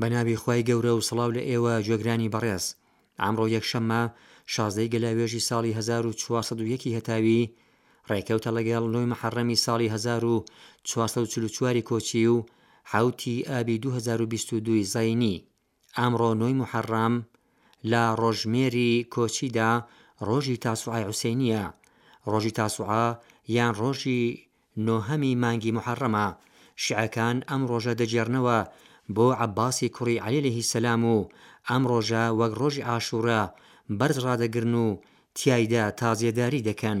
بەناوی خی گەورە و سڵاو لە ئێوە جێگرانی بەڕێز ئامڕۆ یەکشەممە شازدەی گەلاوێژی ساڵی 1940 هەتاوی ڕێکەوتە لەگەڵ نوی محەڕەمی ساڵی 1940 کۆچی و حوتی ئابی 2022 زینی ئەمڕۆ نۆی موحەڕەم لە ڕۆژژمێری کۆچیدا ڕۆژی تاسوعای عوسێنییە، ڕۆژی تاسوعا یان ڕۆژی نۆهەمی مانگی موحەڕەمە، شیعەکان ئەم ڕۆژە دەگێڕنەوە بۆ عەباسی کوڕی عەلی عەلەیهی سەلام و ئەم ڕۆژە وەک ڕۆژی عاشوورا بەرز ڕادەگرن و تیایدا تازیەداری دەکەن.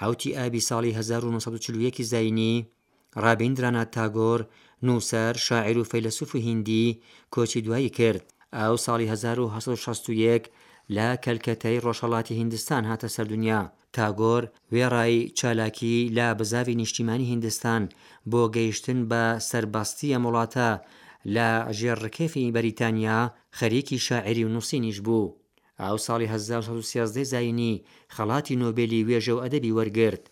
حەوتی ئابی ساڵی هەزار و نۆ سەد و چل و یەک زاینی، ڕابیندرانات تاگۆر، نووسەر، شاعیر و فەیلەسووف هیندی، کۆچی دوایی کرد. ئەو ساڵی هەزار و هەشت سەد و شەست و یەک لە کەلکەتەی ڕۆژهەڵاتی هیندستان هاتە سەر دونیا. تاگۆر وێڕای چالاکیی لە بزاڤی نیشتیمانی هیندستان بۆ گەیشتن بە سەربەستی ئەم وڵاتە لە ژێر ڕکێفی بەریتانیا، خەریکی شاعیری و نووسینیش بوو. ئاو ساڵی هەزار و سەد و سیازدە زایینی خەڵاتی نۆبێلی وێژە و ئەدەبی وەرگرت.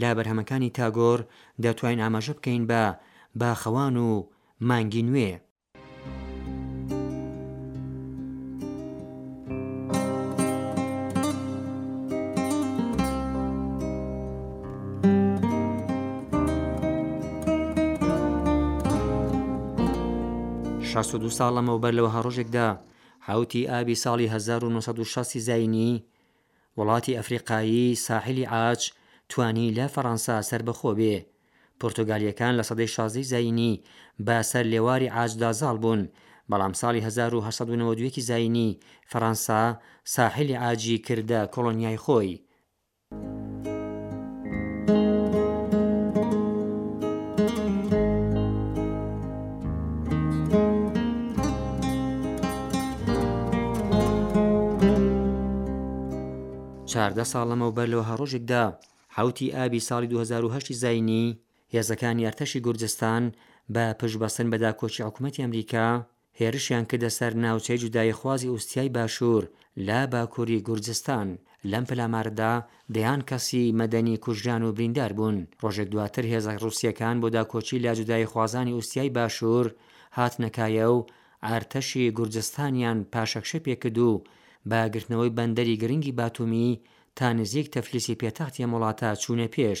لە بەرهەمەکانی تاگۆر دەتوانین ئاماژە بکەین بە، باخەوان و مانگی نوێ. شەست و دوو ساڵ لەمەوبەر لە وەها ڕۆژێکدا، حەوتی ئابی ساڵی هەزار و نۆ سەد و شەست زاینی، وڵاتی ئەفریقایی ساحلی عاج توانی لە فەڕەنسا سەربەخۆ بێ. پورتوگالیەکان لە سەدەی شازدەی زاینی بە سەر لێواری عاجدا زاڵ بوون، بەڵام ساڵی هەزار و هەشت سەد و نەوەد و یەک زاینی فەڕەنسا ساحلی عاجی کردە کۆڵۆنیای خۆی. چواردە ساڵ لەمەوبەر لە وەها ڕۆژێکدا حوتی ئابی ساڵی 2010 زینی هێزەکانی ئەرتەشی گورجستان بە پشتبەستن بە داکۆکی حکوومەتتی ئەمریکا هێرشیان کردە سەر ناوچەی جوداییخوازی ئوستیای باشوور لە باکووری گورجستان. لەم پەلامارەدا دەیان کەسی مەدەنی کوژران و بریندار بوون. ڕۆژێک دواتر هێزە ڕووسییەکان بۆ داکۆکی لە جوداییخوازانی ئوستیای باشوور هاتنە کایە و ئەرتەشی گورجستانیان پاشەکشە پێ کرد و بە گرتنەوەی بەندەری گرنگی باتومی تا نزیک تەفلیسی پێتەختی ئەم وڵاتە چوونە پێش.